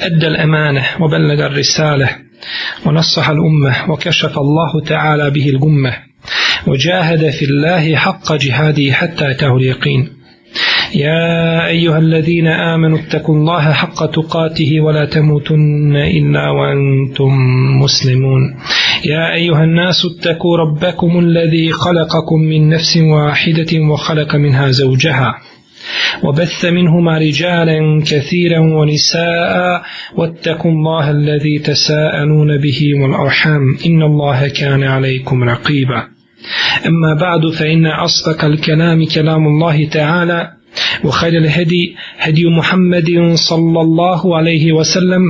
أدى الأمانة وبلغ الرسالة ونصح الأمة وكشف الله تعالى به الأمة وجاهد في الله حق جهاده حتى أتاه اليقين يا أيها الذين آمنوا اتقوا الله حق تقاته ولا تموتن إلا وأنتم مسلمون يا أيها الناس اتقوا ربكم الذي خلقكم من نفس واحدة وخلق منها زوجها وبث منهما رجالا كثيرا ونساء واتقوا الله الذي تساءلون به والأرحام إن الله كان عليكم رقيبا أما بعد فإن أصدق الكلام كلام الله تعالى وخير الهدي هدي محمد صلى الله عليه وسلم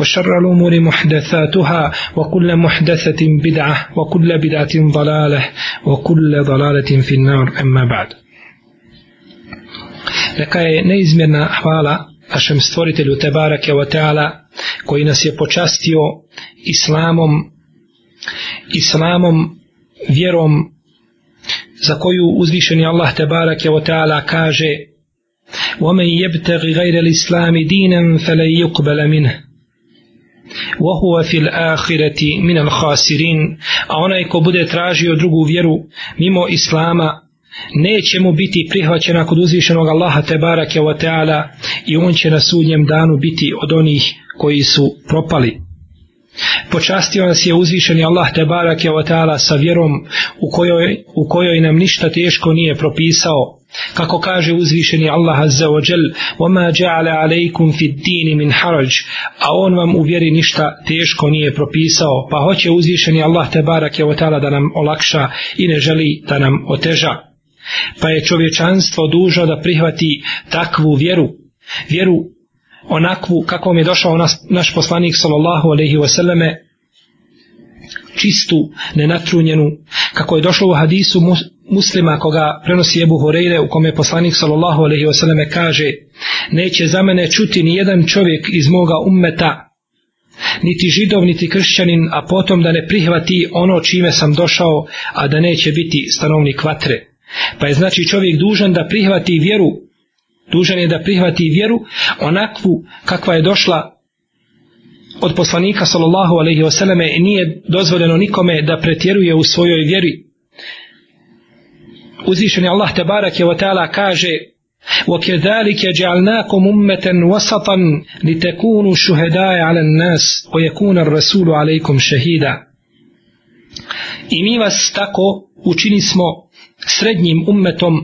وشر الأمور محدثاتها وكل محدثة بدعة وكل بدعة ضلالة وكل ضلالة في النار أما بعد Neka je neizmjerna hvala našem stvoritelju Tebara Kevoteala koji nas je počastio islamom islamom vjerom za koju uzvišeni Allah Tebara Kevoteala kaže ومن يبتغي غير الإسلام دينا فلن يقبل منه وهو في الآخرة من الخاسرين a onaj ko bude tražio drugu vjeru mimo Islama neće mu biti prihvaćena kod uzvišenog Allaha te barake wa teala i on će na sudnjem danu biti od onih koji su propali. Počastio nas je uzvišeni Allah te barake wa teala sa vjerom u kojoj, u kojoj nam ništa teško nije propisao. Kako kaže uzvišeni Allah azza wa jal, وَمَا جَعَلَ عَلَيْكُمْ فِي الدِّينِ مِنْ حَرَجْ A on vam u vjeri ništa teško nije propisao, pa hoće uzvišeni Allah te barake wa teala da nam olakša i ne želi da nam oteža pa je čovječanstvo dužno da prihvati takvu vjeru, vjeru onakvu kakvom je došao nas, naš poslanik sallallahu alaihi wasallame, čistu, nenatrunjenu, kako je došlo u hadisu muslima koga prenosi Ebu Horeire u kome poslanik sallallahu alaihi wasallame kaže neće za mene čuti ni jedan čovjek iz moga ummeta niti židov, niti kršćanin, a potom da ne prihvati ono čime sam došao, a da neće biti stanovnik vatre. Pa je znači čovjek dužan da prihvati vjeru, dužan je da prihvati vjeru onakvu kakva je došla od poslanika sallallahu alejhi ve selleme i nije dozvoljeno nikome da pretjeruje u svojoj vjeri. Uzišeni Allah te bareke ve taala kaže: "Wa kadhalika ja'alnakum ummatan wasatan litakunu shuhada'a 'ala an-nas wa yakuna ar-rasulu 'alaykum shahida." I mi vas tako učinismo srednjim ummetom,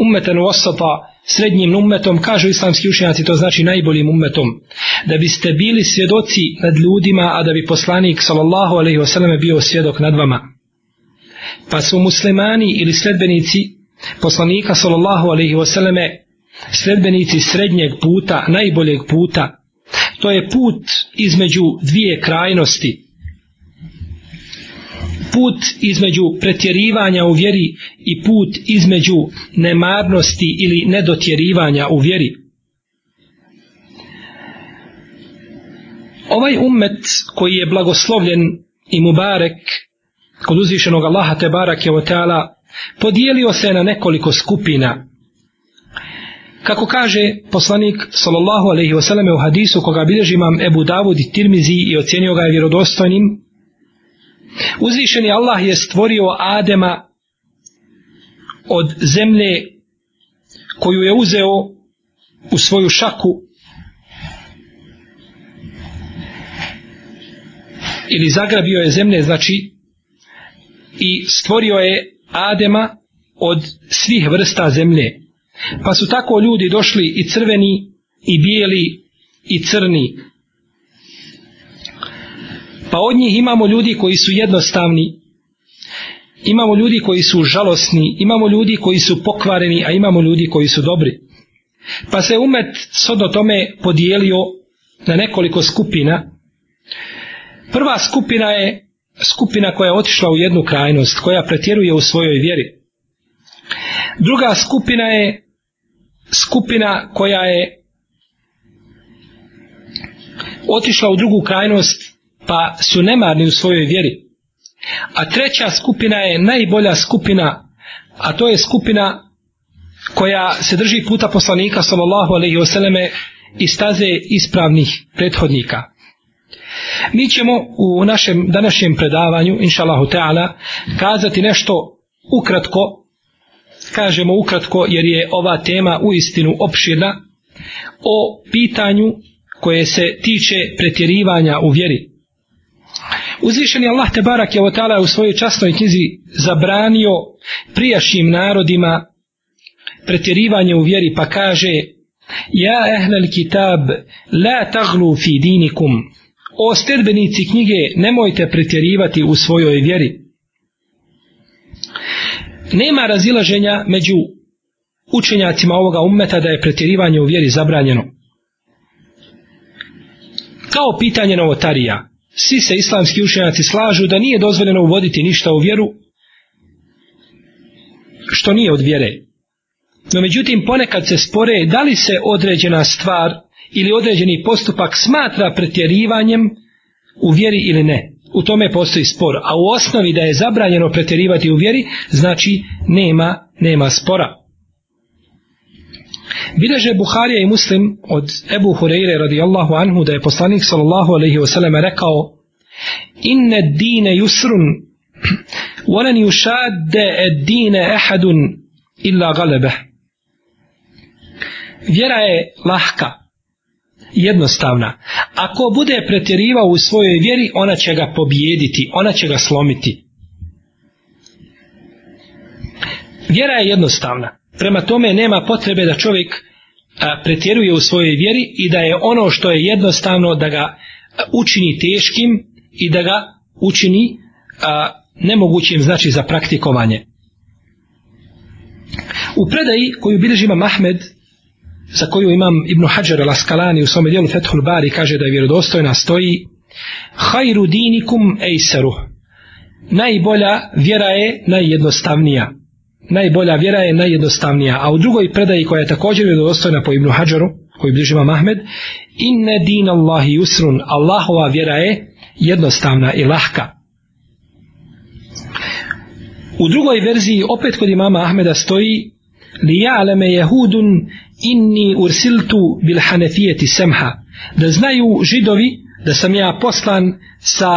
ummeten wasata, srednjim ummetom, kažu islamski učenjaci, to znači najboljim ummetom, da biste bili svjedoci nad ljudima, a da bi poslanik sallallahu alaihi wasallam bio svjedok nad vama. Pa su muslimani ili sledbenici poslanika sallallahu alaihi wasallam sledbenici srednjeg puta, najboljeg puta, to je put između dvije krajnosti, put između pretjerivanja u vjeri i put između nemarnosti ili nedotjerivanja u vjeri. Ovaj ummet koji je blagoslovljen i mubarek kod uzvišenog Allaha te barake o teala podijelio se na nekoliko skupina. Kako kaže poslanik sallallahu alaihi wasallam u hadisu koga bilježi imam Ebu Davud i Tirmizi i ocjenio ga je vjerodostojnim Uzvišeni Allah je stvorio Adema od zemlje koju je uzeo u svoju šaku ili zagrabio je zemlje znači i stvorio je Adema od svih vrsta zemlje pa su tako ljudi došli i crveni i bijeli i crni pa od njih imamo ljudi koji su jednostavni imamo ljudi koji su žalosni imamo ljudi koji su pokvareni a imamo ljudi koji su dobri pa se umet sodno tome podijelio na nekoliko skupina prva skupina je skupina koja je otišla u jednu krajnost koja pretjeruje u svojoj vjeri druga skupina je skupina koja je otišla u drugu krajnost pa su nemarni u svojoj vjeri. A treća skupina je najbolja skupina, a to je skupina koja se drži puta poslanika sallallahu alejhi ve selleme i staze ispravnih prethodnika. Mi ćemo u našem današnjem predavanju, inšallahu ta'ala, kazati nešto ukratko, kažemo ukratko jer je ova tema u istinu opširna, o pitanju koje se tiče pretjerivanja u vjeri. Uzvišeni Allah te barak je otala u svojoj častnoj knjizi zabranio prijašnjim narodima pretjerivanje u vjeri pa kaže Ja ehlel kitab la taglu fi dinikum O stredbenici knjige nemojte pretjerivati u svojoj vjeri Nema razilaženja među učenjacima ovoga ummeta da je pretjerivanje u vjeri zabranjeno. Kao pitanje novotarija svi se islamski učenjaci slažu da nije dozvoljeno uvoditi ništa u vjeru što nije od vjere. No međutim ponekad se spore da li se određena stvar ili određeni postupak smatra pretjerivanjem u vjeri ili ne. U tome postoji spor, a u osnovi da je zabranjeno pretjerivati u vjeri, znači nema nema spora. Bileže Buharija i Muslim od Ebu Hureyre radijallahu anhu da je poslanik sallallahu alaihi wasallam rekao Inne dine yusrun Volen yushadde ed dine ehadun illa galebe Vjera je lahka jednostavna. Ako bude pretjerivao u svojoj vjeri, ona će ga pobijediti, ona će ga slomiti. Vjera je jednostavna. Prema tome nema potrebe da čovjek a, pretjeruje u svojoj vjeri i da je ono što je jednostavno da ga učini teškim i da ga učini a, nemogućim znači za praktikovanje. U predaji koju bilježi imam Ahmed, za koju imam Ibn Hajar al-Askalani u svome dijelu Fethul Bari, kaže da je vjerodostojna, stoji Hajru dinikum ejseru. Najbolja vjera je najjednostavnija najbolja vjera je najjednostavnija. A u drugoj predaji koja je također vjerodostojna po Ibnu Hadžaru, koji bližima Mahmed, inne din Allahi usrun, Allahova vjera je jednostavna i lahka. U drugoj verziji, opet kod imama Ahmeda stoji, li ja'leme jehudun inni ursiltu bil hanefijeti semha, da znaju židovi da sam ja poslan sa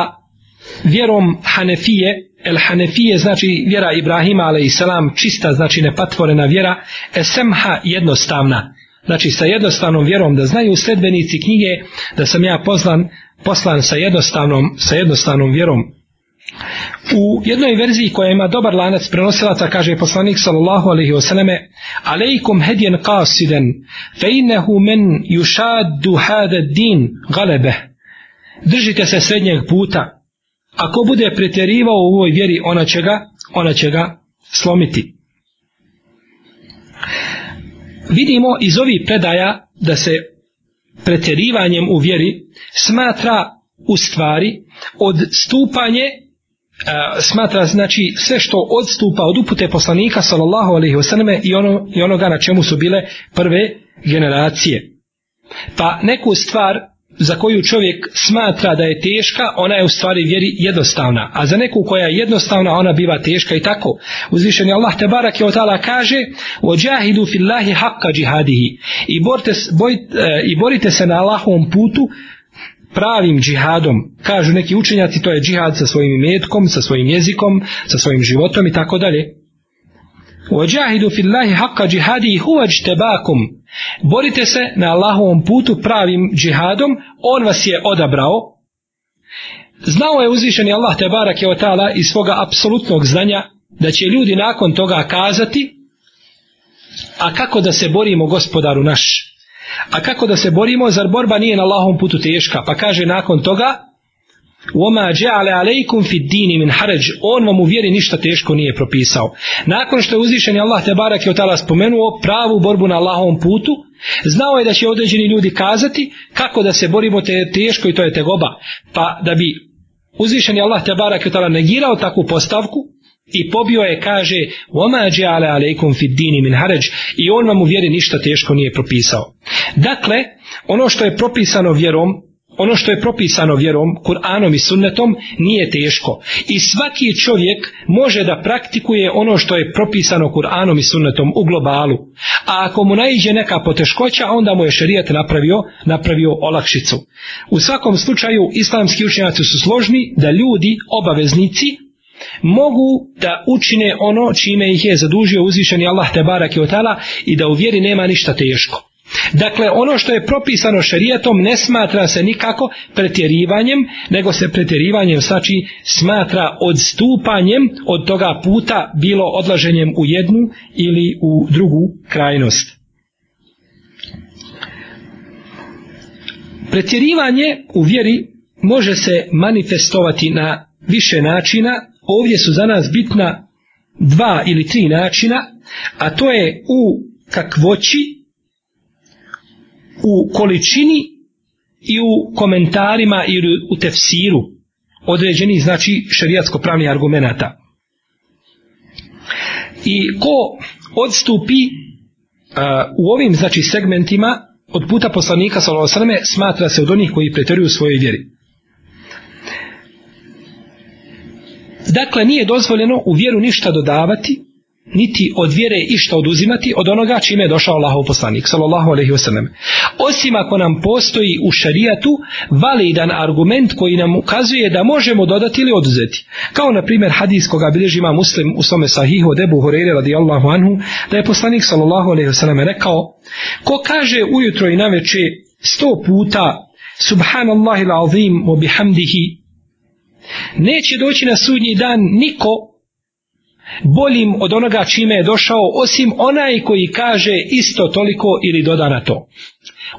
vjerom hanefije, el Hanefije, znači vjera Ibrahima, ale i selam, čista, znači nepatvorena vjera, esemha jednostavna. Znači sa jednostavnom vjerom da znaju sledbenici knjige da sam ja poslan, poslan sa, jednostavnom, sa jednostavnom vjerom. U jednoj verziji koja ima dobar lanac prenosilaca kaže poslanik sallallahu alaihi wa sallame Aleikum hedjen qasiden fe innehu men yushaddu hada din galebe Držite se srednjeg puta ako bude preterivao u ovoj vjeri, ona će ga, ona će ga slomiti. Vidimo iz ovih predaja da se preterivanjem u vjeri smatra u stvari odstupanje e, smatra znači sve što odstupa od upute poslanika sallallahu alejhi ve selleme i ono i onoga na čemu su bile prve generacije pa neku stvar za koju čovjek smatra da je teška, ona je u stvari vjeri jednostavna. A za neku koja je jednostavna, ona biva teška i tako. Uzvišen je Allah te barak je otala kaže وَجَاهِدُوا فِي اللَّهِ حَقَّ جِهَادِهِ I, borite, boj, e, i borite se na Allahovom putu pravim džihadom. Kažu neki učenjaci, to je džihad sa svojim metkom, sa svojim jezikom, sa svojim životom i tako dalje. وَجَاهِدُوا فِي اللَّهِ حَقَّ جِهَادِهِ هُوَ اجْتَبَاكُمْ Borite se na Allahovom putu pravim džihadom, on vas je odabrao. Znao je uzvišeni Allah Tebarak je otala iz svoga apsolutnog znanja da će ljudi nakon toga kazati a kako da se borimo gospodaru naš? A kako da se borimo, zar borba nije na Allahovom putu teška? Pa kaže nakon toga وَمَا جَعَلَ عَلَيْكُمْ فِي الدِّينِ مِنْ حَرَجِ On vam u vjeri ništa teško nije propisao. Nakon što je uzvišen je Allah Tebarak je otala spomenuo pravu borbu na Allahovom putu, znao je da će određeni ljudi kazati kako da se borimo te teško i to je tegoba. Pa da bi uzvišen je Allah Tebarak je otala negirao takvu postavku i pobio je kaže وَمَا جَعَلَ عَلَيْكُمْ فِي الدِّينِ مِنْ حَرَجِ I on vam u vjeri ništa teško nije propisao. Dakle, ono što je propisano vjerom, ono što je propisano vjerom, Kur'anom i sunnetom, nije teško. I svaki čovjek može da praktikuje ono što je propisano Kur'anom i sunnetom u globalu. A ako mu naiđe neka poteškoća, onda mu je šerijat napravio, napravio olakšicu. U svakom slučaju, islamski učenjaci su složni da ljudi, obaveznici, mogu da učine ono čime ih je zadužio uzvišeni Allah te barak i otala i da u vjeri nema ništa teško. Dakle, ono što je propisano šerijatom ne smatra se nikako pretjerivanjem, nego se pretjerivanjem znači smatra odstupanjem od toga puta bilo odlaženjem u jednu ili u drugu krajnost. Pretjerivanje u vjeri može se manifestovati na više načina, ovdje su za nas bitna dva ili tri načina, a to je u kakvoći, u količini i u komentarima ili u tefsiru određeni znači šerijatsko pravni argumenata. I ko odstupi uh, u ovim znači segmentima od puta poslanika sallallahu alejhi smatra se od onih koji preteruju u svojoj vjeri. Dakle, nije dozvoljeno u vjeru ništa dodavati, niti od vjere išta oduzimati od onoga čime je došao Allahov poslanik, sallallahu alaihi wa sallam osim ako nam postoji u šarijatu validan argument koji nam ukazuje da možemo dodati ili oduzeti. Kao na primjer hadis koga bilježi ima muslim u svome sahihu od Ebu Horeire radijallahu anhu da je poslanik sallallahu alaihi wasallam rekao ko kaže ujutro i na veče sto puta subhanallah il azim u bihamdihi neće doći na sudnji dan niko boljim od onoga čime je došao osim onaj koji kaže isto toliko ili doda na to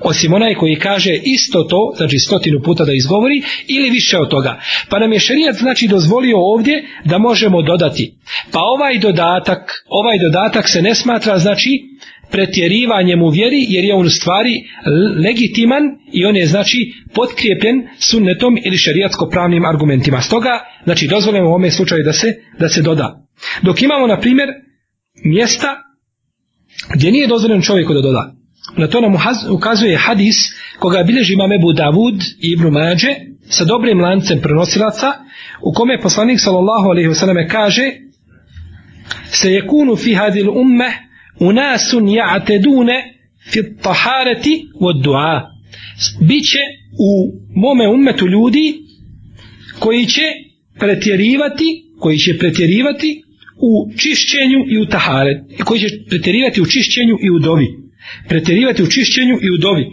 osim onaj koji kaže isto to, znači stotinu puta da izgovori, ili više od toga. Pa nam je šarijat znači dozvolio ovdje da možemo dodati. Pa ovaj dodatak, ovaj dodatak se ne smatra znači pretjerivanjem u vjeri, jer je on u stvari legitiman i on je znači potkrijepljen sunnetom ili šarijatsko pravnim argumentima. Stoga, znači dozvolimo u ovome slučaju da se, da se doda. Dok imamo, na primjer, mjesta gdje nije dozvoljeno čovjeku da doda. Na to nam ukazuje hadis koga bilježi imam Ebu Davud i Ibnu Mađe sa dobrim lancem prenosilaca u kome poslanik sallallahu alaihi wasallam kaže se yekunu fi hadil umme unasun ja'tedune fi tahareti od dua biće u mome umetu ljudi koji će pretjerivati koji će pretjerivati u čišćenju i u taharet koji će pretjerivati u čišćenju i u dovi pretjerivati u čišćenju i u dovi.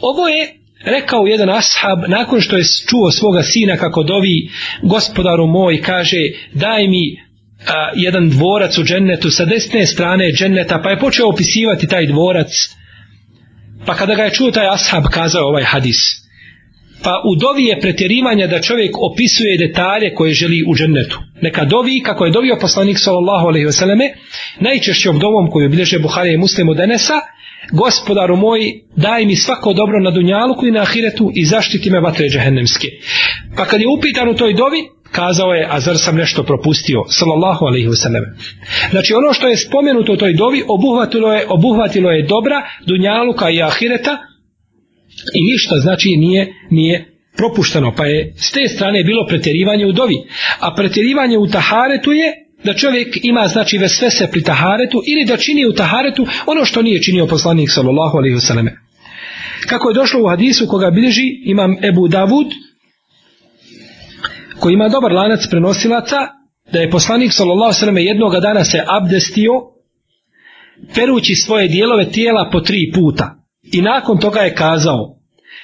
Ovo je rekao jedan ashab nakon što je čuo svoga sina kako dovi gospodaru moj kaže daj mi a, jedan dvorac u džennetu sa desne strane dženneta pa je počeo opisivati taj dvorac pa kada ga je čuo taj ashab kazao ovaj hadis pa u dovi je pretjerivanja da čovjek opisuje detalje koje želi u džennetu neka dovi kako je dovio poslanik sallallahu alaihi veseleme najčešćom dovom koju obilježe Buhari i Muslimu denesa, gospodaru moj, daj mi svako dobro na dunjaluku i na ahiretu i zaštiti me vatre džehennemske. Pa kad je upitan u toj dovi, kazao je, a zar sam nešto propustio, sallallahu alaihi wasallam. Znači ono što je spomenuto u toj dovi, obuhvatilo je, obuhvatilo je dobra dunjaluka i ahireta i ništa, znači nije, nije propušteno, pa je s te strane bilo pretjerivanje u dovi. A pretjerivanje u taharetu je da čovjek ima znači vesvese pri taharetu ili da čini u taharetu ono što nije činio poslanik sallallahu alaihi wasallam. Kako je došlo u hadisu koga bliži imam Ebu Davud koji ima dobar lanac prenosilaca da je poslanik sallallahu alaihi wasallam jednoga dana se abdestio perući svoje dijelove tijela po tri puta i nakon toga je kazao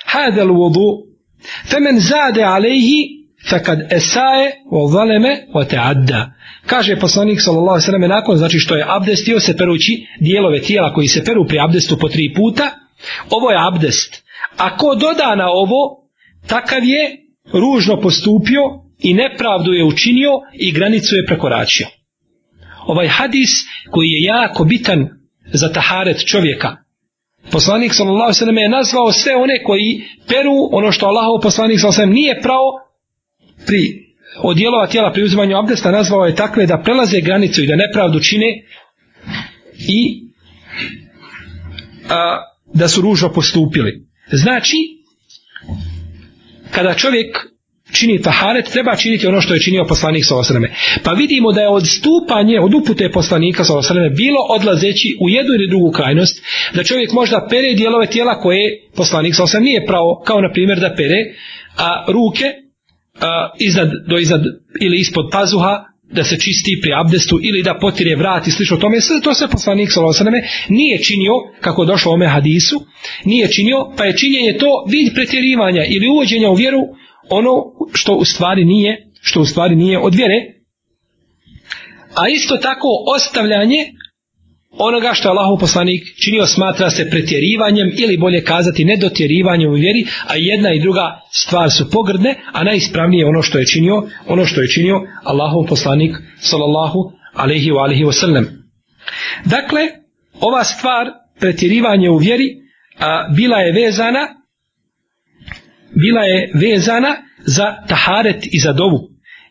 hadel vodu femen zade alaihi fekad esaje o valeme o te adda. Kaže poslanik sallallahu alaihi sallam nakon znači što je abdestio se perući dijelove tijela koji se peru pri abdestu po tri puta. Ovo je abdest. Ako doda na ovo, takav je ružno postupio i nepravdu je učinio i granicu je prekoračio. Ovaj hadis koji je jako bitan za taharet čovjeka. Poslanik sallallahu alejhi ve sellem je nazvao sve one koji peru ono što Allahov poslanik sallallahu alejhi ve sellem nije prao pri odjelova tijela pri uzimanju abdesta nazvao je takve da prelaze granicu i da nepravdu čine i a, da su ružno postupili. Znači, kada čovjek čini taharet, treba činiti ono što je činio poslanik sa osreme. Pa vidimo da je odstupanje od upute poslanika sa osreme bilo odlazeći u jednu ili drugu krajnost, da čovjek možda pere dijelove tijela koje poslanik sa osreme nije pravo, kao na primjer da pere a ruke iznad, do iznad ili ispod pazuha, da se čisti pri abdestu ili da potire vrat i slično tome, to se poslanik Salosaneme nije činio, kako je došlo ome hadisu, nije činio, pa je činjenje to vid pretjerivanja ili uvođenja u vjeru ono što u stvari nije, što u stvari nije od vjere. A isto tako ostavljanje onoga što je Allahu poslanik činio smatra se pretjerivanjem ili bolje kazati nedotjerivanjem u vjeri, a jedna i druga stvar su pogrdne, a najispravnije ono što je činio, ono što je činio Allahu poslanik sallallahu alaihi wa alaihi wa Dakle, ova stvar pretjerivanje u vjeri a, bila je vezana bila je vezana za taharet i za dovu.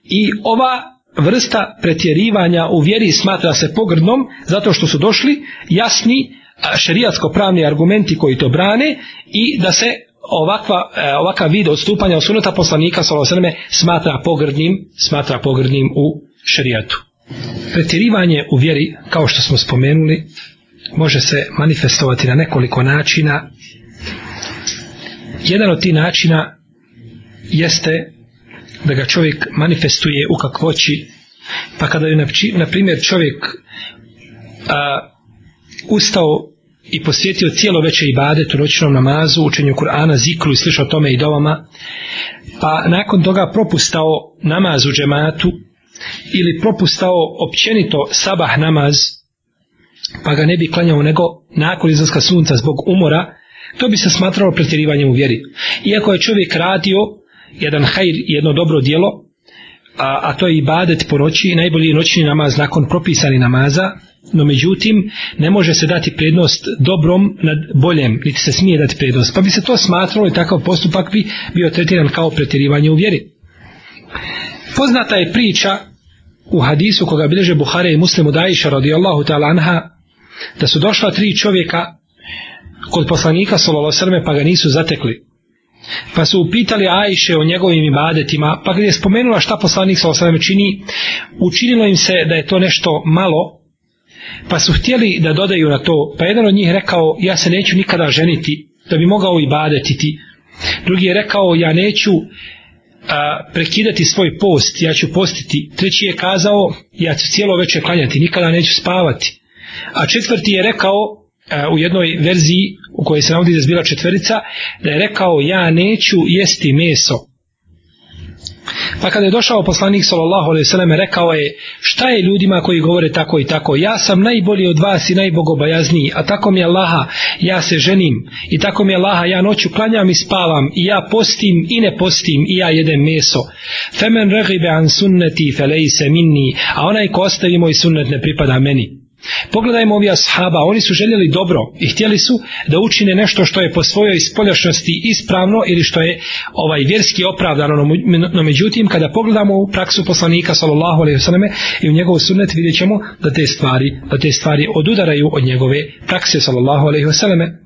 I ova vrsta pretjerivanja u vjeri smatra se pogrdnom zato što su došli jasni šerijatsko pravni argumenti koji to brane i da se ovakva, e, ovakav vid odstupanja od sunata poslanika Salosrme smatra pogrdnim, smatra pogrdnim u šerijatu. Pretjerivanje u vjeri, kao što smo spomenuli, može se manifestovati na nekoliko načina. Jedan od tih načina jeste da ga čovjek manifestuje u kakvoći pa kada je na primjer čovjek a, ustao i posvjetio cijelo veće ibadet u noćnom namazu, učenju Kur'ana, ziklu i slišao tome i dovama, pa nakon toga propustao namaz u džematu ili propustao općenito sabah namaz, pa ga ne bi klanjao nego nakon izlaska sunca zbog umora, to bi se smatralo pretjerivanjem u vjeri. Iako je čovjek radio jedan hajr, jedno dobro dijelo, a, a to je ibadet po noći, najbolji noćni namaz nakon propisani namaza, no međutim ne može se dati prednost dobrom nad boljem, niti se smije dati prednost. Pa bi se to smatralo i takav postupak bi bio tretiran kao pretirivanje u vjeri. Poznata je priča u hadisu koga bileže Buhare i Muslimu Dajiša radijallahu ta'ala anha da su došla tri čovjeka kod poslanika sallallahu alejhi ve pa ga nisu zatekli. Pa su upitali Ajše o njegovim ibadetima, pa kad je spomenula šta poslanik sa osvrame čini, učinilo im se da je to nešto malo, pa su htjeli da dodaju na to, pa jedan od njih rekao, ja se neću nikada ženiti, da bi mogao ibadetiti. Drugi je rekao, ja neću a, prekidati svoj post, ja ću postiti. Treći je kazao, ja ću cijelo večer klanjati, nikada neću spavati. A četvrti je rekao, E, u jednoj verziji u kojoj se navodi da je bila četverica, da je rekao ja neću jesti meso. Pa kada je došao poslanik sallallahu alejhi ve selleme rekao je šta je ljudima koji govore tako i tako ja sam najbolji od vas i najbogobojazniji a tako mi je Allaha ja se ženim i tako mi je Allaha ja noću klanjam i spavam i ja postim i ne postim i ja jedem meso femen raghiba an sunnati falaysa minni a onaj ko ostavi moj sunnet ne pripada meni Pogledajmo ovi ashaba, oni su željeli dobro i htjeli su da učine nešto što je po svojoj spoljašnosti ispravno ili što je ovaj vjerski opravdano, no međutim kada pogledamo u praksu poslanika sallallahu alejhi ve selleme i u njegov sunnet videćemo da te stvari, da te stvari odudaraju od njegove prakse sallallahu alejhi ve selleme.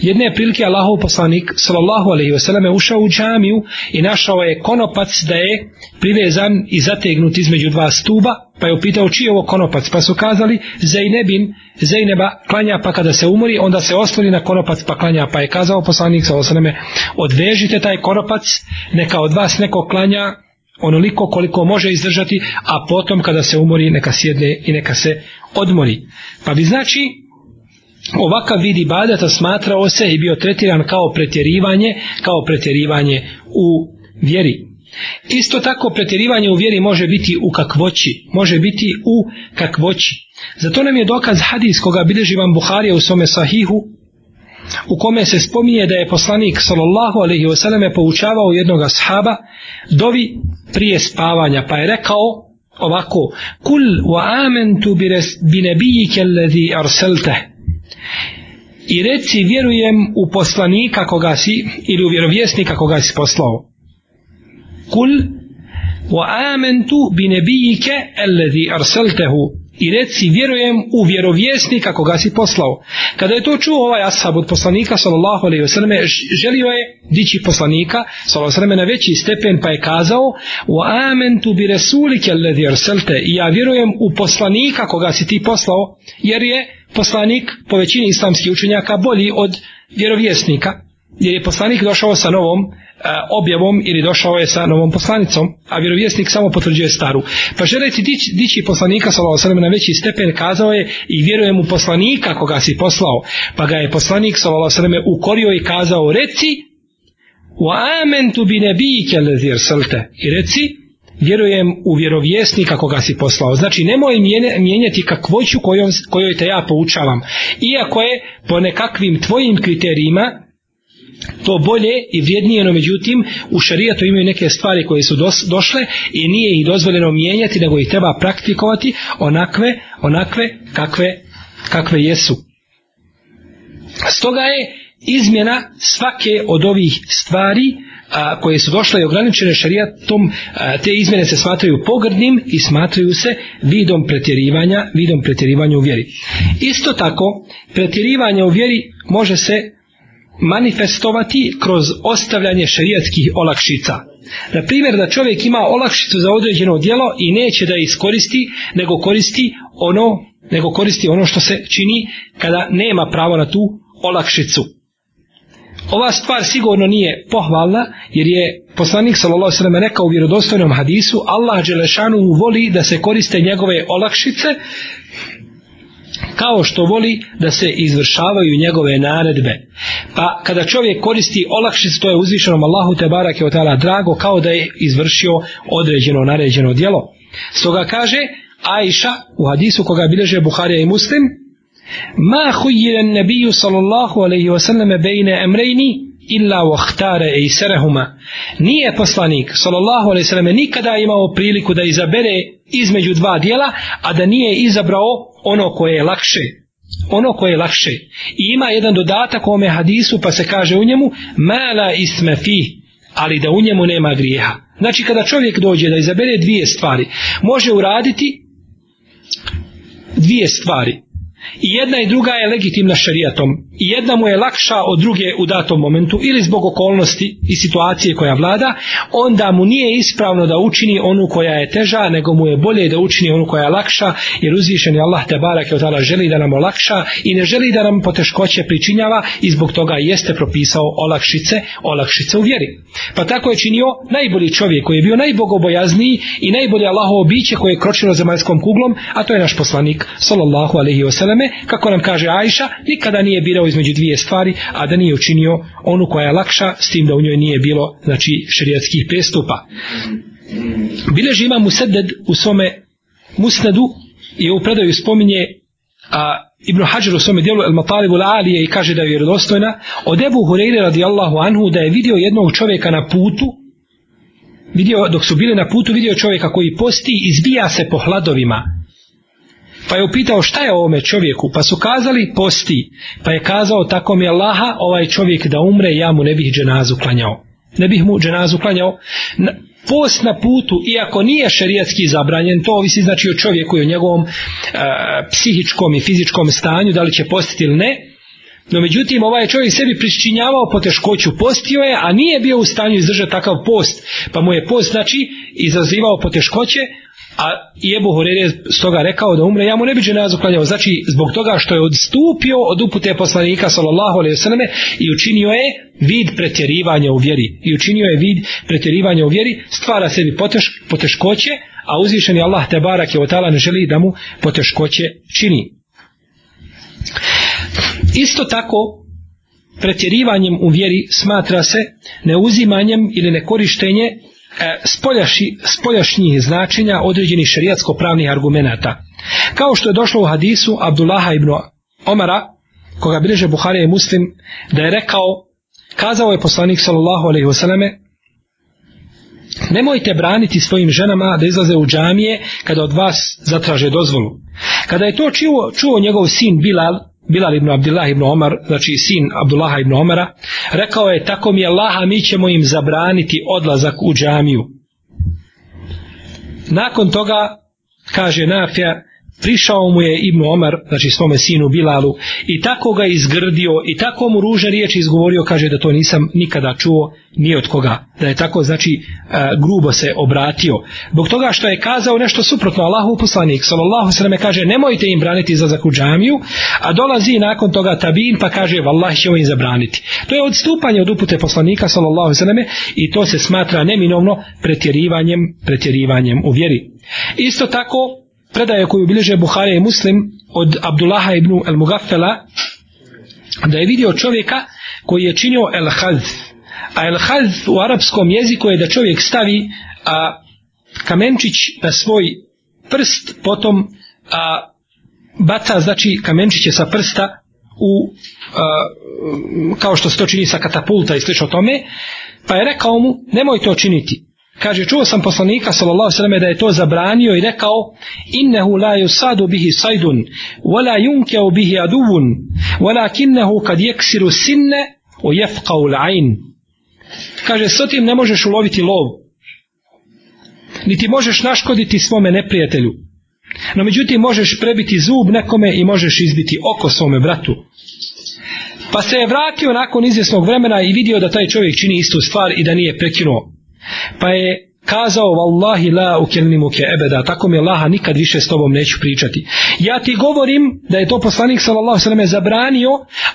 Jedne prilike Allahov poslanik sallallahu alejhi ve selleme ušao u džamiju i našao je konopac da je privezan i zategnut između dva stuba pa je upitao čiji je ovo konopac, pa su kazali Zajnebin, Zajneba klanja pa kada se umori, onda se osloni na konopac pa klanja, pa je kazao poslanik sa osaneme odvežite taj konopac neka od vas neko klanja onoliko koliko može izdržati a potom kada se umori neka sjedne i neka se odmori pa bi znači ovakav vidi badata smatrao se i bio tretiran kao pretjerivanje kao pretjerivanje u vjeri Isto tako pretjerivanje u vjeri može biti u kakvoći, može biti u kakvoći. Zato nam je dokaz hadis koga bilježi vam Buharija u svome sahihu, u kome se spominje da je poslanik sallallahu alaihi wasallam poučavao jednog ashaba dovi prije spavanja, pa je rekao ovako, kul wa amentu bi nebijike lezi arselte. I reci vjerujem u poslanika koga si, ili u vjerovjesnika koga si poslao kul وآمنتu بنبيك الذي أرسلته i reci vjerujem u vjerovjesnika koga si poslao. Kada je to čuo ovaj ashab od poslanika sallallahu alejhi ve selleme, želio je dići poslanika sallallahu alejhi ve selleme na veći stepen pa je kazao: "Wa amantu bi rasulika alladhi arsalta." Ja vjerujem u poslanika koga si ti poslao, jer je poslanik po većini islamskih učenjaka bolji od vjerovjesnika jer je poslanik došao sa novom e, objavom ili došao je sa novom poslanicom, a vjerovjesnik samo potvrđuje staru. Pa želeći dić, dići poslanika sa lalosanem na veći stepen, kazao je i vjerujem u poslanika koga si poslao. Pa ga je poslanik sa lalosanem ukorio i kazao, reci u amentu bi ne bijike lezir srte. I reci vjerujem u vjerovjesnika koga si poslao. Znači, nemoj mijenjati kakvoću kojom, kojoj te ja poučavam. Iako je po nekakvim tvojim kriterijima to bolje i vrijednije, no međutim u šarijatu imaju neke stvari koje su dos, došle i nije ih dozvoljeno mijenjati, nego ih treba praktikovati onakve, onakve kakve, kakve jesu. Stoga je izmjena svake od ovih stvari a, koje su došle i ograničene šarijatom, a, te izmjene se smatraju pogrdnim i smatraju se vidom pretjerivanja, vidom pretjerivanja u vjeri. Isto tako, pretjerivanje u vjeri može se manifestovati kroz ostavljanje šerijatskih olakšica. Na primjer da čovjek ima olakšicu za određeno djelo i neće da je iskoristi, nego koristi ono, nego koristi ono što se čini kada nema pravo na tu olakšicu. Ova stvar sigurno nije pohvalna, jer je poslanik sallallahu alejhi ve sellem rekao u vjerodostojnom hadisu: "Allah dželešanu voli da se koriste njegove olakšice kao što voli da se izvršavaju njegove naredbe. Pa kada čovjek koristi olakšic, to je uzvišenom Allahu te barake od tala drago, kao da je izvršio određeno naređeno djelo. Stoga kaže Aisha u hadisu koga bilježe Buharija i Muslim, ma hujiren nebiju sallallahu alaihi wasallam bejne emrejni, illa wahtare e iserehuma nije poslanik sallallahu alejhi ve selleme nikada imao priliku da izabere između dva dijela a da nije izabrao ono koje je lakše ono koje je lakše i ima jedan dodatak u ome hadisu pa se kaže u njemu mala isme fi ali da u njemu nema grijeha znači kada čovjek dođe da izabere dvije stvari može uraditi dvije stvari I jedna i druga je legitimna šarijatom i jedna mu je lakša od druge u datom momentu ili zbog okolnosti i situacije koja vlada, onda mu nije ispravno da učini onu koja je teža, nego mu je bolje da učini onu koja je lakša, jer uzvišen je Allah te barak je odala želi da nam olakša i ne želi da nam poteškoće pričinjava i zbog toga jeste propisao olakšice, olakšice u vjeri. Pa tako je činio najbolji čovjek koji je bio najbogobojazniji i najbolje Allahovo biće koje je kročilo zemaljskom kuglom, a to je naš poslanik, sallallahu alaihi wasallame, kako nam kaže Aisha, nikada nije birao birao između dvije stvari, a da nije učinio onu koja je lakša, s tim da u njoj nije bilo znači, šerijatskih prestupa. Bileži ima Musedded u svome Musnedu i u predaju spominje a, Ibn Hajar u svome dijelu El Matalibu Alije i kaže da je vjerodostojna od Ebu Hureyre radijallahu anhu da je vidio jednog čovjeka na putu vidio, dok su bili na putu vidio čovjeka koji posti i izbija se po hladovima Pa je upitao šta je ovome čovjeku, pa su kazali posti, pa je kazao tako mi je Laha ovaj čovjek da umre, ja mu ne bih dženazu klanjao. Ne bih mu dženazu klanjao. Na, post na putu, iako nije šerijatski zabranjen, to ovisi znači o čovjeku i o njegovom e, psihičkom i fizičkom stanju, da li će postiti ili ne, No međutim, ovaj čovjek sebi prišćinjavao po teškoću, postio je, a nije bio u stanju izdržati takav post, pa mu je post, znači, izazivao po teškoće, a Ebu Hurer je stoga rekao da umre, ja mu ne bi dženazu klanjao, znači zbog toga što je odstupio od upute poslanika sallallahu alaihi wasallam i učinio je vid pretjerivanja u vjeri i učinio je vid pretjerivanja u vjeri stvara sebi poteš, poteškoće a uzvišeni Allah te barak je otala ne želi da mu poteškoće čini isto tako pretjerivanjem u vjeri smatra se neuzimanjem ili nekorištenje E, spoljaši, spoljašnji značenja određenih šariatsko-pravnih argumenta. Kao što je došlo u hadisu Abdullaha ibn Omara, koga bliže Buhari i Muslim, da je rekao, kazao je poslanik sallallahu alaihi wasallame, Nemojte braniti svojim ženama da izlaze u džamije kada od vas zatraže dozvolu. Kada je to čuo, čuo njegov sin Bilal, Bilal ibn Abdullah ibn Omar, znači sin Abdullaha ibn Omara, rekao je tako mi je Laha, mi ćemo im zabraniti odlazak u džamiju. Nakon toga, kaže Nafja, prišao mu je Ibn Omar, znači svome sinu Bilalu, i tako ga izgrdio, i tako mu ruže riječ izgovorio, kaže da to nisam nikada čuo, ni od koga, da je tako, znači, e, grubo se obratio. Bog toga što je kazao nešto suprotno Allahu poslanik, sallallahu sallam, kaže, nemojte im braniti za zakuđamiju, a dolazi nakon toga tabin, pa kaže, vallahi će im zabraniti. To je odstupanje od upute poslanika, sallallahu sallam, i to se smatra neminovno pretjerivanjem, pretjerivanjem u vjeri. Isto tako, predaje koju bilježe Buhari i Muslim od Abdullaha ibn al-Mugafela da je vidio čovjeka koji je činio el -Haz. A el u arapskom jeziku je da čovjek stavi a, kamenčić na svoj prst, potom a, baca znači kamenčiće sa prsta u a, kao što se to čini sa katapulta i slično tome, pa je rekao mu nemoj to činiti, Kaže, čuo sam poslanika, sallallahu sallam, da je to zabranio i rekao, innehu la yusadu bihi sajdun, wala yunkeu bihi aduvun, wala kinnehu kad jeksiru sinne, o jefqau l'ain. Kaže, s tim ne možeš uloviti lov, niti možeš naškoditi svome neprijatelju, no međutim možeš prebiti zub nekome i možeš izbiti oko svome bratu. Pa se je vratio nakon izvjesnog vremena i vidio da taj čovjek čini istu stvar i da nije prekinuo. Pa je kazao Wallahi la ukelnimuke ebeda, tako mi Allaha nikad više s tobom neću pričati. Ja ti govorim da je to poslanik sallallahu sallam je zabranio,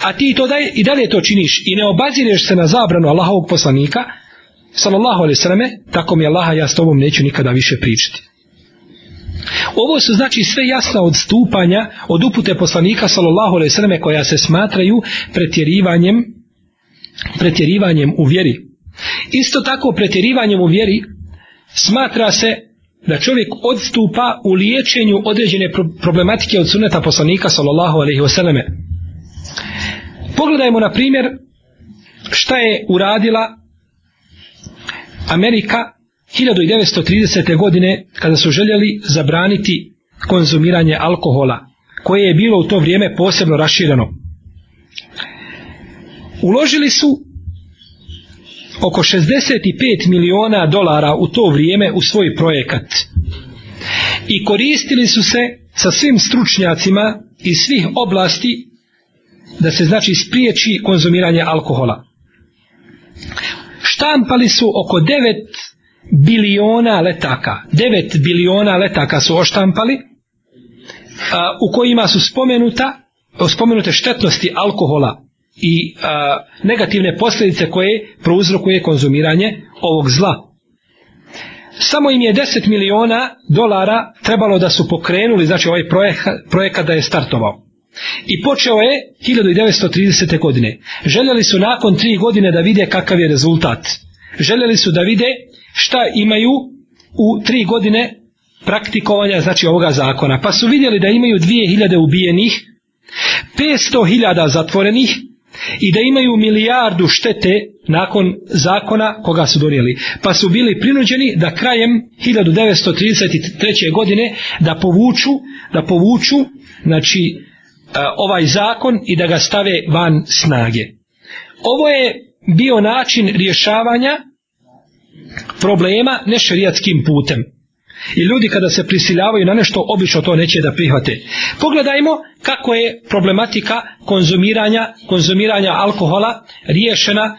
a ti to daj, i dalje to činiš i ne obazireš se na zabranu Allahovog poslanika, sallallahu alaihi sallam tako mi Allaha ja s tobom neću nikada više pričati. Ovo su znači sve jasna odstupanja od upute poslanika sallallahu alaihi sallam koja se smatraju pretjerivanjem pretjerivanjem u vjeri. Isto tako pretjerivanjem u vjeri smatra se da čovjek odstupa u liječenju određene problematike od suneta poslanika sallallahu alaihi wasallame. Pogledajmo na primjer šta je uradila Amerika 1930. godine kada su željeli zabraniti konzumiranje alkohola koje je bilo u to vrijeme posebno rašireno. Uložili su oko 65 miliona dolara u to vrijeme u svoj projekat. I koristili su se sa svim stručnjacima iz svih oblasti da se znači spriječi konzumiranje alkohola. Štampali su oko 9 biliona letaka. 9 biliona letaka su oštampali a, u kojima su spomenuta spomenute štetnosti alkohola i a, negativne posljedice koje prouzrokuje konzumiranje ovog zla. Samo im je 10 miliona dolara trebalo da su pokrenuli, znači ovaj projekat, projekat da je startovao. I počeo je 1930. godine. Željeli su nakon tri godine da vide kakav je rezultat. Željeli su da vide šta imaju u tri godine praktikovanja znači ovoga zakona. Pa su vidjeli da imaju 2000 ubijenih, 500.000 zatvorenih, i da imaju milijardu štete nakon zakona koga su donijeli. Pa su bili prinuđeni da krajem 1933. godine da povuču, da povuču znači, ovaj zakon i da ga stave van snage. Ovo je bio način rješavanja problema nešerijatskim putem. I ljudi kada se prisiljavaju na nešto, obično to neće da prihvate. Pogledajmo kako je problematika konzumiranja, konzumiranja alkohola riješena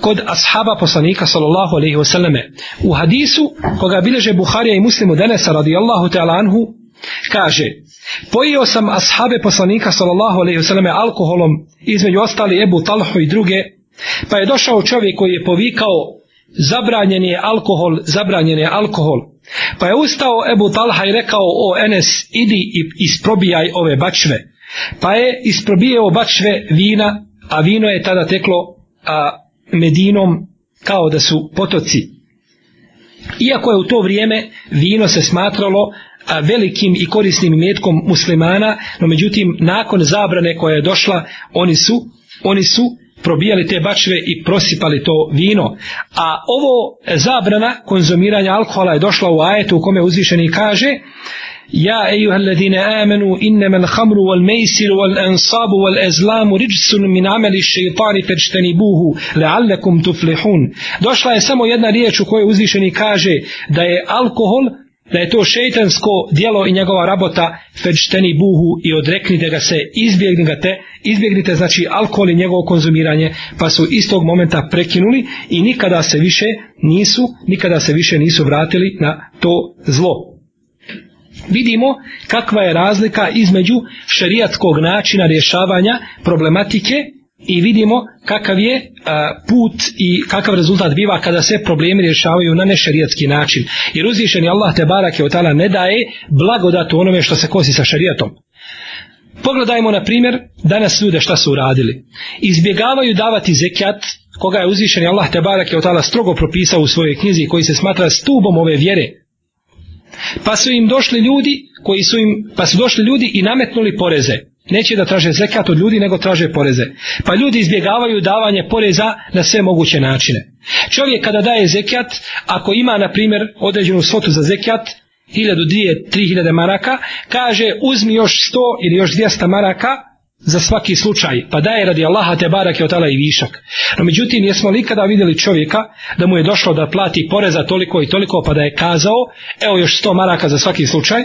kod ashaba poslanika sallallahu alaihi wasallame. U hadisu koga bileže Buharija i muslimu Denesa radijallahu ta'ala anhu kaže Pojio sam ashabe poslanika sallallahu alaihi wasallame alkoholom između ostali Ebu Talhu i druge pa je došao čovjek koji je povikao zabranjen je alkohol, zabranjen je alkohol. Pa je ustao Ebu Talha i rekao, o Enes, idi i isprobijaj ove bačve. Pa je isprobijao bačve vina, a vino je tada teklo a, medinom kao da su potoci. Iako je u to vrijeme vino se smatralo a, velikim i korisnim metkom muslimana, no međutim nakon zabrane koja je došla, oni su, oni su probijali te bačve i prosipali to vino. A ovo zabrana konzumiranja alkohola je došla u ajetu u kome uzvišeni kaže Ja ejuha alladine amenu innama alhamru wal mejsiru wal ansabu wal ezlamu rijsun min ameli šeitani perčteni buhu leallekum tuflihun. Došla je samo jedna riječ u kojoj uzvišeni kaže da je alkohol uh, da je to šeitansko dijelo i njegova rabota fečteni buhu i odreknite ga se izbjegnite, izbjegnite znači alkohol i njegovo konzumiranje pa su istog momenta prekinuli i nikada se više nisu nikada se više nisu vratili na to zlo vidimo kakva je razlika između šerijatskog načina rješavanja problematike i vidimo kakav je put i kakav rezultat biva kada se problemi rješavaju na nešerijatski način. Jer uzvišeni Allah te barake od tala ne daje blagodat u onome što se kosi sa šerijatom. Pogledajmo na primjer danas ljude šta su uradili. Izbjegavaju davati zekjat koga je uzvišeni Allah te barake od tala strogo propisao u svojoj knjizi koji se smatra stubom ove vjere. Pa su im došli ljudi koji su im, pa su došli ljudi i nametnuli poreze neće da traže zekat od ljudi, nego traže poreze. Pa ljudi izbjegavaju davanje poreza na sve moguće načine. Čovjek kada daje zekat, ako ima, na primjer, određenu svotu za zekat, 1000, 2000, 3000 maraka, kaže uzmi još 100 ili još 200 maraka za svaki slučaj, pa daje radi Allaha te barake od i višak. No međutim, jesmo li ikada vidjeli čovjeka da mu je došlo da plati poreza toliko i toliko, pa da je kazao, evo još 100 maraka za svaki slučaj,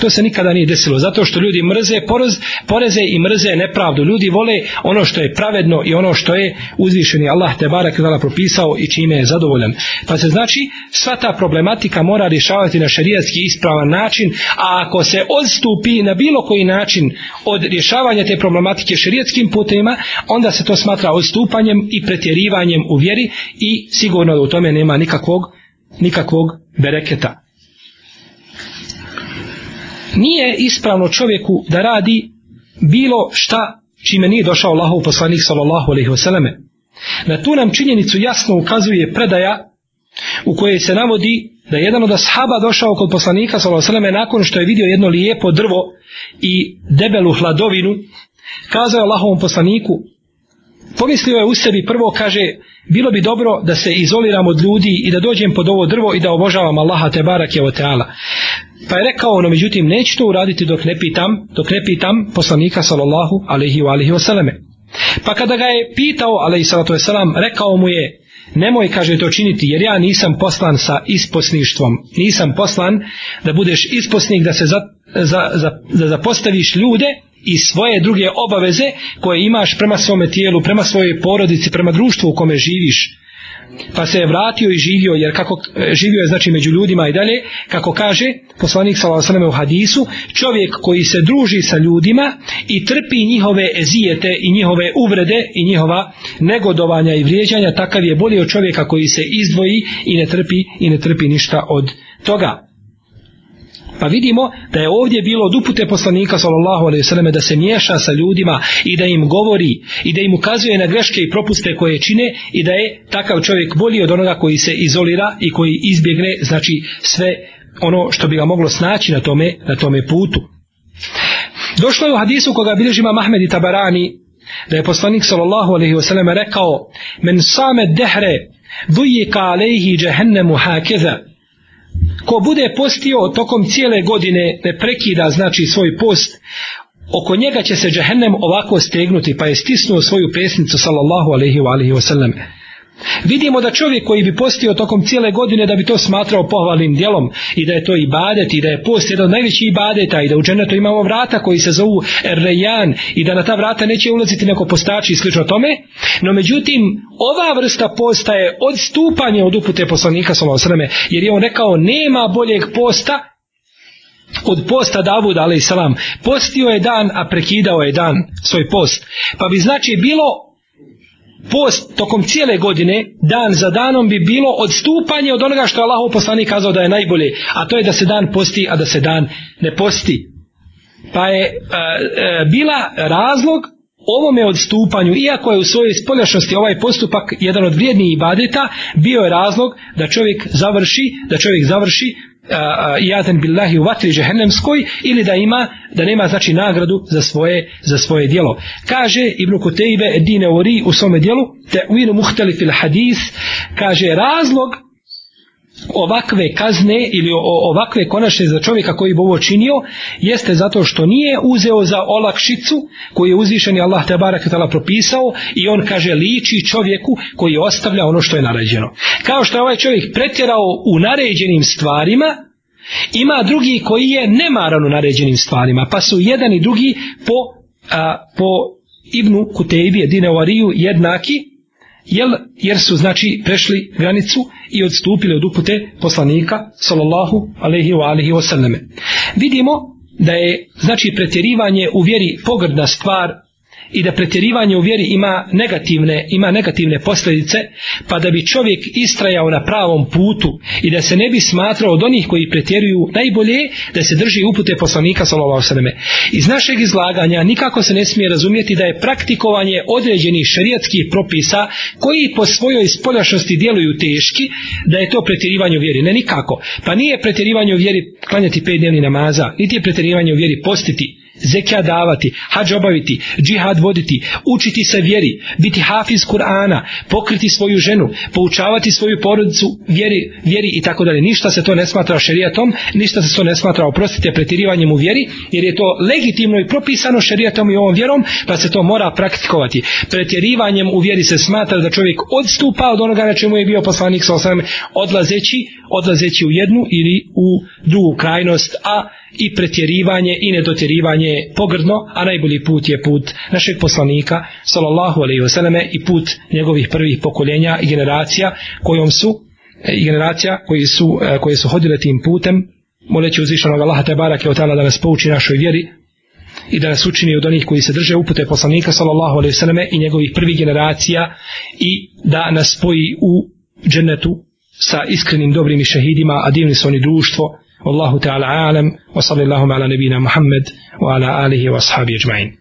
To se nikada nije desilo, zato što ljudi mrze porez, poreze i mrze nepravdu. Ljudi vole ono što je pravedno i ono što je uzvišeni Allah te barak dala propisao i čime je zadovoljan. Pa se znači, sva ta problematika mora rješavati na šarijatski ispravan način, a ako se odstupi na bilo koji način od rješavanja te problematike šarijatskim putima, onda se to smatra odstupanjem i pretjerivanjem u vjeri i sigurno da u tome nema nikakvog, nikakvog bereketa nije ispravno čovjeku da radi bilo šta čime nije došao Allahov poslanik sallallahu alejhi ve selleme. Na tu nam činjenicu jasno ukazuje predaja u kojoj se navodi da jedan od ashaba došao kod poslanika sallallahu alejhi ve nakon što je vidio jedno lijepo drvo i debelu hladovinu, kazao Allahovom poslaniku Pomislio je u sebi prvo, kaže, bilo bi dobro da se izoliram od ljudi i da dođem pod ovo drvo i da obožavam Allaha te barak je oteala. Pa je rekao ono, međutim, neću to uraditi dok ne pitam, dok ne pitam poslanika sallallahu alaihi wa alaihi wa sallame. Pa kada ga je pitao, alaihi sallatu wa sallam, rekao mu je, nemoj, kaže, to činiti, jer ja nisam poslan sa isposništvom. Nisam poslan da budeš isposnik, da se za, za, za, za zapostaviš ljude i svoje druge obaveze koje imaš prema svome tijelu, prema svojoj porodici, prema društvu u kome živiš pa se je vratio i živio jer kako živio je znači među ljudima i dalje kako kaže poslanik sallallahu alejhi u hadisu čovjek koji se druži sa ljudima i trpi njihove ezijete i njihove uvrede i njihova negodovanja i vrijeđanja takav je bolji od čovjeka koji se izdvoji i ne trpi i ne trpi ništa od toga Pa vidimo da je ovdje bilo od upute poslanika sallallahu alejhi ve selleme da se miješa sa ljudima i da im govori i da im ukazuje na greške i propuste koje čine i da je takav čovjek bolji od onoga koji se izolira i koji izbjegne znači sve ono što bi ga moglo snaći na tome na tome putu. Došlo je u hadisu koga bilježi Imam Ahmed i Tabarani da je poslanik sallallahu alejhi ve selleme rekao: "Men same dehre duyika alejhi jahannamu hakeza." ko bude postio tokom cijele godine ne prekida znači svoj post oko njega će se džehennem ovako stegnuti pa je stisnuo svoju pesnicu sallallahu alaihi wa alaihi wa sallam Vidimo da čovjek koji bi postio tokom cijele godine da bi to smatrao pohvalnim dijelom i da je to ibadet i da je post jedan od najvećih ibadeta i da u dženetu imamo vrata koji se zovu Rejan i da na ta vrata neće ulaziti neko postači i slično tome. No međutim, ova vrsta posta je odstupanje od upute poslanika Soma Osrame jer je on rekao nema boljeg posta od posta Davud alaih salam. Postio je dan, a prekidao je dan svoj post. Pa bi znači bilo post tokom cijele godine, dan za danom bi bilo odstupanje od onoga što je Allahov poslanik kazao da je najbolje, a to je da se dan posti, a da se dan ne posti. Pa je e, e, bila razlog ovome odstupanju, iako je u svojoj spoljašnosti ovaj postupak jedan od vrijednijih ibadeta, bio je razlog da čovjek završi, da čovjek završi jazen billahi u vatri džehennemskoj ili da ima da nema znači nagradu za svoje za svoje djelo. Kaže Ibn Kutejbe Edine Ori u svome djelu te uinu muhtelifil hadis kaže razlog ovakve kazne ili ovakve konačne za čovjeka koji bi ovo činio jeste zato što nije uzeo za olakšicu koju je uzvišeni Allah te barak propisao i on kaže liči čovjeku koji ostavlja ono što je naređeno. Kao što je ovaj čovjek pretjerao u naređenim stvarima, ima drugi koji je nemaran u naređenim stvarima, pa su jedan i drugi po, a, po Ibnu Kutejbi, Dinevariju, jednaki, jel, jer su znači prešli granicu i odstupili od upute poslanika sallallahu alaihi wa alaihi wa sallame. Vidimo da je znači pretjerivanje u vjeri pogrdna stvar i da pretjerivanje u vjeri ima negativne, ima negativne posljedice, pa da bi čovjek istrajao na pravom putu i da se ne bi smatrao od onih koji pretjeruju najbolje da se drži upute poslanika Salova Osaneme. Iz našeg izlaganja nikako se ne smije razumjeti da je praktikovanje određenih šarijatskih propisa koji po svojoj spoljašnosti djeluju teški, da je to pretjerivanje u vjeri. Ne nikako. Pa nije pretjerivanje u vjeri klanjati pet dnevni namaza, niti je pretjerivanje u vjeri postiti zekija davati, hađ obaviti, džihad voditi, učiti se vjeri, biti hafiz Kur'ana, pokriti svoju ženu, poučavati svoju porodicu, vjeri, vjeri i tako dalje. Ništa se to ne smatra šerijatom, ništa se to ne smatra, oprostite, pretirivanjem u vjeri, jer je to legitimno i propisano šerijatom i ovom vjerom, pa se to mora praktikovati. Pretjerivanjem u vjeri se smatra da čovjek odstupa od onoga na čemu je bio poslanik sa osam, odlazeći, odlazeći u jednu ili u drugu krajnost, a i pretjerivanje i nedotjerivanje pogrdno, a najbolji put je put našeg poslanika sallallahu alejhi ve selleme i put njegovih prvih pokoljenja i generacija kojom su e, i generacija koji su e, koje su hodile tim putem moleći uzvišenog Allaha te barake od tala da nas pouči našoj vjeri i da nas učini od onih koji se drže upute poslanika sallallahu alejhi ve selleme i njegovih prvih generacija i da nas spoji u džennetu sa iskrenim dobrim i šehidima a divni su oni društvo والله تعالى عالم وصلى اللهم على نبينا محمد وعلى آله وأصحابه أجمعين